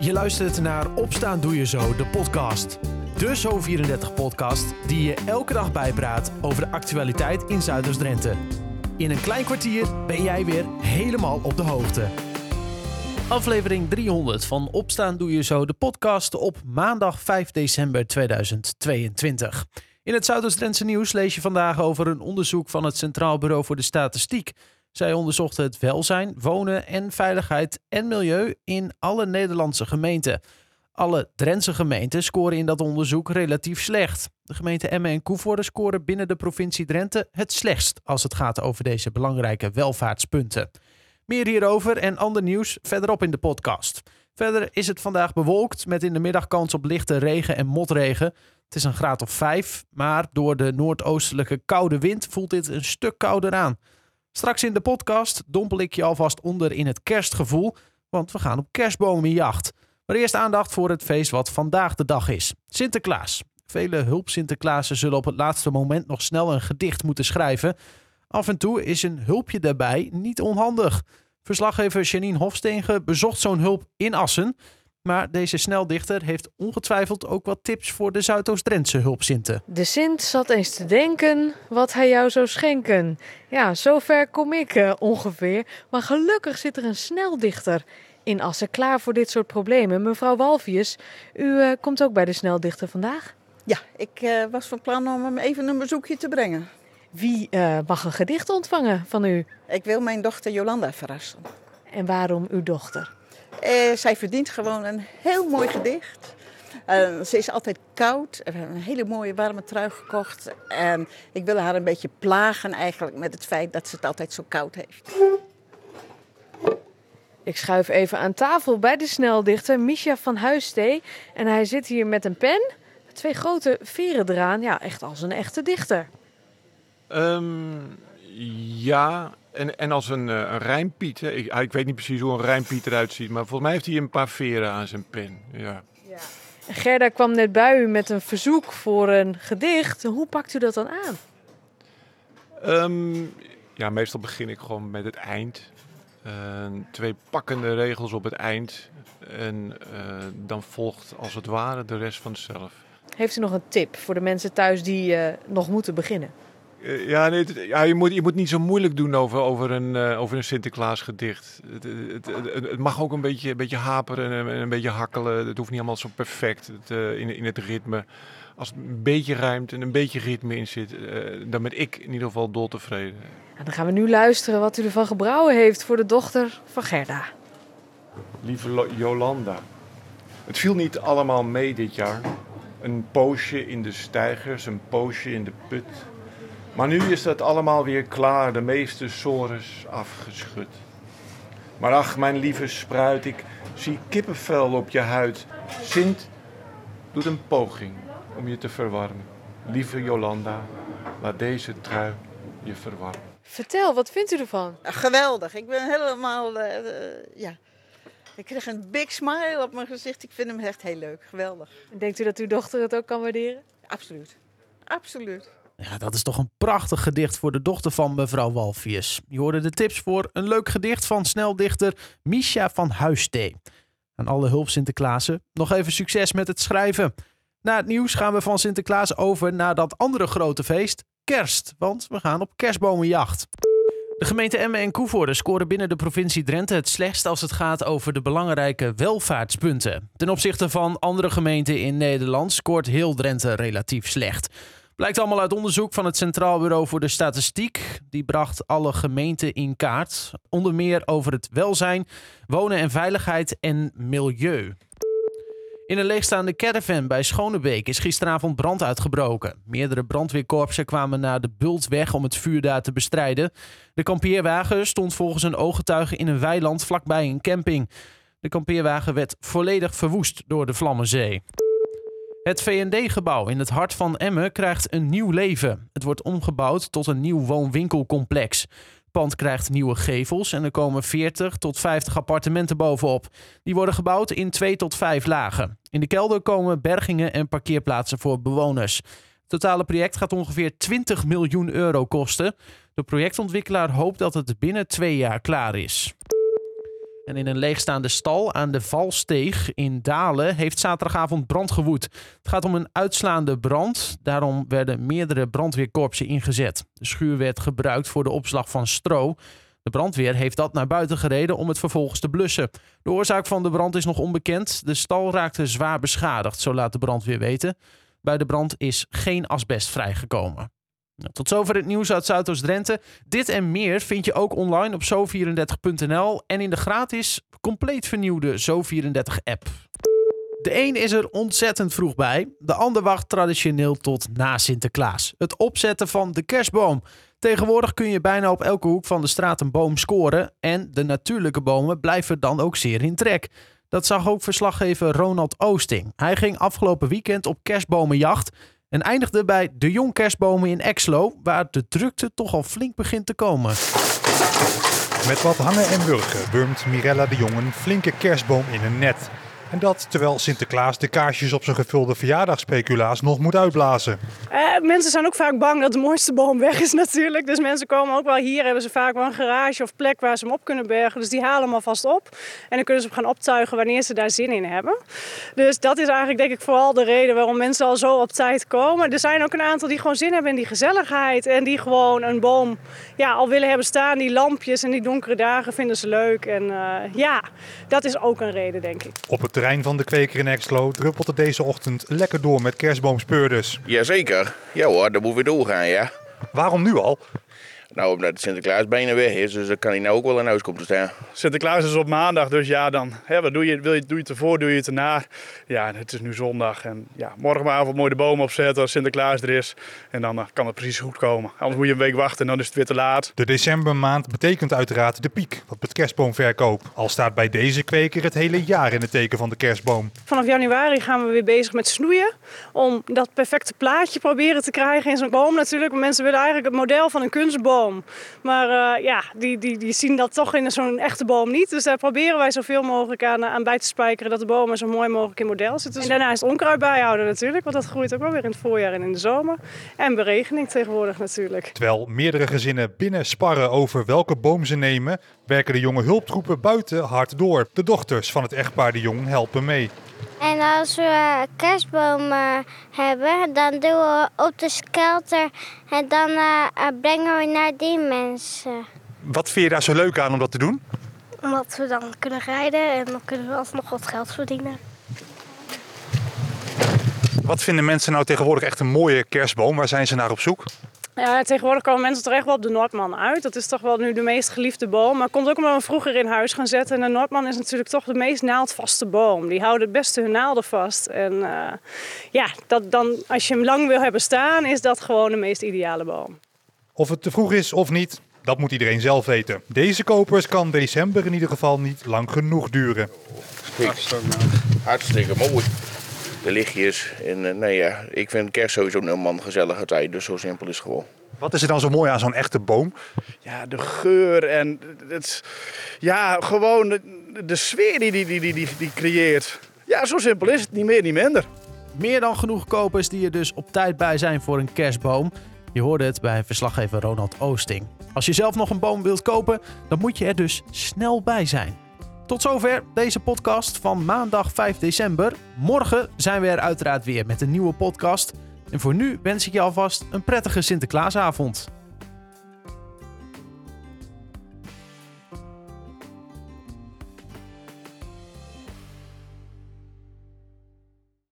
Je luistert naar Opstaan Doe Je Zo, de podcast. De Zo34-podcast die je elke dag bijpraat over de actualiteit in Zuiders-Drenthe. In een klein kwartier ben jij weer helemaal op de hoogte. Aflevering 300 van Opstaan Doe Je Zo, de podcast op maandag 5 december 2022. In het Zuiders-Drentse nieuws lees je vandaag over een onderzoek van het Centraal Bureau voor de Statistiek. Zij onderzochten het welzijn, wonen en veiligheid en milieu in alle Nederlandse gemeenten. Alle Drentse gemeenten scoren in dat onderzoek relatief slecht. De gemeenten Emmen en Koevoorde scoren binnen de provincie Drenthe het slechtst als het gaat over deze belangrijke welvaartspunten. Meer hierover en ander nieuws verderop in de podcast. Verder is het vandaag bewolkt met in de middag kans op lichte regen en motregen. Het is een graad of 5, maar door de noordoostelijke koude wind voelt dit een stuk kouder aan. Straks in de podcast dompel ik je alvast onder in het kerstgevoel, want we gaan op kerstbomenjacht. Maar eerst aandacht voor het feest wat vandaag de dag is. Sinterklaas. Vele hulp Sinterklaasen zullen op het laatste moment nog snel een gedicht moeten schrijven. Af en toe is een hulpje daarbij niet onhandig. Verslaggever Janine Hofstegen bezocht zo'n hulp in Assen. Maar deze sneldichter heeft ongetwijfeld ook wat tips voor de Zuidoost-Drentse hulpzinten. De Sint zat eens te denken wat hij jou zou schenken. Ja, zover kom ik uh, ongeveer. Maar gelukkig zit er een sneldichter in Assen klaar voor dit soort problemen. Mevrouw Walvius, u uh, komt ook bij de sneldichter vandaag? Ja, ik uh, was van plan om hem even een bezoekje te brengen. Wie mag een gedicht ontvangen van u? Ik wil mijn dochter Jolanda verrassen. En waarom uw dochter? Uh, zij verdient gewoon een heel mooi gedicht. Uh, ze is altijd koud. We hebben een hele mooie warme trui gekocht. En ik wil haar een beetje plagen eigenlijk met het feit dat ze het altijd zo koud heeft. Ik schuif even aan tafel bij de sneldichter Misha van Huistee. En hij zit hier met een pen. Twee grote veren eraan. Ja, echt als een echte dichter. Um, ja, en, en als een, een rijmpiet. Hè. Ik, ik, weet niet precies hoe een rijmpiet eruit ziet, maar volgens mij heeft hij een paar veren aan zijn pen. Ja. ja. Gerda kwam net bij u met een verzoek voor een gedicht. Hoe pakt u dat dan aan? Um, ja, meestal begin ik gewoon met het eind. Uh, twee pakkende regels op het eind. En uh, dan volgt als het ware de rest vanzelf. Heeft u nog een tip voor de mensen thuis die uh, nog moeten beginnen? Ja, nee, het, ja je, moet, je moet niet zo moeilijk doen over, over, een, uh, over een Sinterklaas gedicht. Het, het, het, het, mag ook een beetje, een beetje haperen en een, een beetje hakkelen. Het hoeft niet allemaal zo perfect het, uh, in, in het ritme. Als het een beetje ruimt en een beetje ritme in zit, uh, dan ben ik in ieder geval dol tevreden. Nou, dan gaan we nu luisteren wat u ervan gebrouwen heeft voor de dochter van Gerda. Lieve Jolanda, het viel niet allemaal mee dit jaar. Een poosje in de stijgers, een poosje in de put. Maar nu is dat allemaal weer klaar, de meeste sores afgeschud. Maar ach, mijn lieve spruit, ik zie kippenvel op je huid. Sint doet een poging om je te verwarmen. Lieve Jolanda, laat deze trui je verwarmen. Vertel, wat vindt u ervan? Geweldig, ik ben helemaal, uh, uh, ja... Ik kreeg een big smile op mijn gezicht. Ik vind hem echt heel leuk, geweldig. Denkt u dat uw dochter het ook kan waarderen? Absoluut, absoluut. Ja, dat is toch een prachtig gedicht voor de dochter van mevrouw Walvius. Je hoorde de tips voor een leuk gedicht van sneldichter Misha van Huistee. Aan alle hulp Sinterklaasen, nog even succes met het schrijven. Na het nieuws gaan we van Sinterklaas over naar dat andere grote feest, kerst. Want we gaan op kerstbomenjacht. De gemeente Emmen en Koevoorde scoren binnen de provincie Drenthe het slechtst als het gaat over de belangrijke welvaartspunten. Ten opzichte van andere gemeenten in Nederland scoort heel Drenthe relatief slecht. Blijkt allemaal uit onderzoek van het Centraal Bureau voor de Statistiek. Die bracht alle gemeenten in kaart. Onder meer over het welzijn, wonen en veiligheid en milieu. In een leegstaande caravan bij Schonebeek is gisteravond brand uitgebroken. Meerdere brandweerkorpsen kwamen naar de Bultweg om het vuur daar te bestrijden. De kampeerwagen stond volgens een ooggetuige in een weiland vlakbij een camping. De kampeerwagen werd volledig verwoest door de Vlammenzee. Het VND-gebouw in het hart van Emmen krijgt een nieuw leven. Het wordt omgebouwd tot een nieuw woon-winkelcomplex. Het pand krijgt nieuwe gevels en er komen 40 tot 50 appartementen bovenop. Die worden gebouwd in 2 tot 5 lagen. In de kelder komen bergingen en parkeerplaatsen voor bewoners. Het totale project gaat ongeveer 20 miljoen euro kosten. De projectontwikkelaar hoopt dat het binnen twee jaar klaar is. En in een leegstaande stal aan de Valsteeg in Dalen heeft zaterdagavond brand gewoed. Het gaat om een uitslaande brand. Daarom werden meerdere brandweerkorpsen ingezet. De schuur werd gebruikt voor de opslag van stro. De brandweer heeft dat naar buiten gereden om het vervolgens te blussen. De oorzaak van de brand is nog onbekend. De stal raakte zwaar beschadigd, zo laat de brandweer weten. Bij de brand is geen asbest vrijgekomen. Nou, tot zover het nieuws uit Zuidoost-Drenthe. Dit en meer vind je ook online op zo34.nl en in de gratis, compleet vernieuwde Zo34-app. De een is er ontzettend vroeg bij, de ander wacht traditioneel tot na Sinterklaas. Het opzetten van de kerstboom. Tegenwoordig kun je bijna op elke hoek van de straat een boom scoren en de natuurlijke bomen blijven dan ook zeer in trek. Dat zag ook verslaggever Ronald Oosting. Hij ging afgelopen weekend op kerstbomenjacht en eindigde bij de Jong Kerstbomen in Exlo, waar de drukte toch al flink begint te komen. Met wat hangen en wurgen wurmt Mirella de Jong een flinke kerstboom in een net. En dat terwijl Sinterklaas de kaarsjes op zijn gevulde verjaardagspeculaas nog moet uitblazen. Uh, mensen zijn ook vaak bang dat de mooiste boom weg is natuurlijk. Dus mensen komen ook wel hier, hebben ze vaak wel een garage of plek waar ze hem op kunnen bergen. Dus die halen hem alvast op. En dan kunnen ze hem gaan optuigen wanneer ze daar zin in hebben. Dus dat is eigenlijk denk ik vooral de reden waarom mensen al zo op tijd komen. Er zijn ook een aantal die gewoon zin hebben in die gezelligheid. En die gewoon een boom ja, al willen hebben staan. Die lampjes en die donkere dagen vinden ze leuk. En uh, ja, dat is ook een reden denk ik. Op het terrein van de kweker in Exlo druppelt het deze ochtend lekker door met kerstboomspeurders. Jazeker. Ja hoor, dat moeten we doorgaan, ja. Waarom nu al? Nou, omdat de Sinterklaas bijna weg is, dus dan kan hij nou ook wel in huis komen te staan. Sinterklaas is op maandag, dus ja, dan hè, wat doe je, wil je, doe je het ervoor, doe je het erna. Ja, het is nu zondag en ja, morgenavond mooi de boom opzetten als Sinterklaas er is. En dan uh, kan het precies goed komen. Anders moet je een week wachten en dan is het weer te laat. De decembermaand betekent uiteraard de piek wat het kerstboomverkoop. Al staat bij deze kweker het hele jaar in het teken van de kerstboom. Vanaf januari gaan we weer bezig met snoeien. Om dat perfecte plaatje proberen te krijgen in zo'n boom natuurlijk. Mensen willen eigenlijk het model van een kunstboom. Maar uh, ja, die, die, die zien dat toch in zo'n echte boom niet. Dus daar proberen wij zoveel mogelijk aan, aan bij te spijkeren dat de bomen zo mooi mogelijk in model zitten. En daarna is het onkruid bijhouden natuurlijk, want dat groeit ook wel weer in het voorjaar en in de zomer. En beregening tegenwoordig natuurlijk. Terwijl meerdere gezinnen binnen sparren over welke boom ze nemen, werken de jonge hulptroepen buiten hard door. De dochters van het echtpaar de Jong helpen mee. En als we kerstbomen hebben, dan doen we op de skelter en dan uh, brengen we naar die mensen. Wat vind je daar zo leuk aan om dat te doen? Omdat we dan kunnen rijden en dan kunnen we alsnog wat geld verdienen. Wat vinden mensen nou tegenwoordig echt een mooie kerstboom? Waar zijn ze naar op zoek? Ja, tegenwoordig komen mensen toch echt wel op de Noordman uit. Dat is toch wel nu de meest geliefde boom. Maar komt ook omdat we vroeger in huis gaan zetten. En de Noordman is natuurlijk toch de meest naaldvaste boom. Die houden het beste hun naalden vast. En uh, ja, dat dan, als je hem lang wil hebben staan, is dat gewoon de meest ideale boom. Of het te vroeg is of niet, dat moet iedereen zelf weten. Deze kopers kan december in ieder geval niet lang genoeg duren. Hartstikke mooi de lichtjes. En uh, nee, ja, ik vind kerst sowieso een man gezellige tijd. Dus zo simpel is het gewoon. Wat is er dan zo mooi aan zo'n echte boom? Ja, de geur en het, ja, gewoon de, de sfeer die die, die, die, die, die creëert. Ja, zo simpel is het. Niet meer, niet minder. Meer dan genoeg kopers die er dus op tijd bij zijn voor een kerstboom. Je hoorde het bij verslaggever Ronald Oosting. Als je zelf nog een boom wilt kopen, dan moet je er dus snel bij zijn. Tot zover deze podcast van maandag 5 december. Morgen zijn we er uiteraard weer met een nieuwe podcast. En voor nu wens ik je alvast een prettige Sinterklaasavond.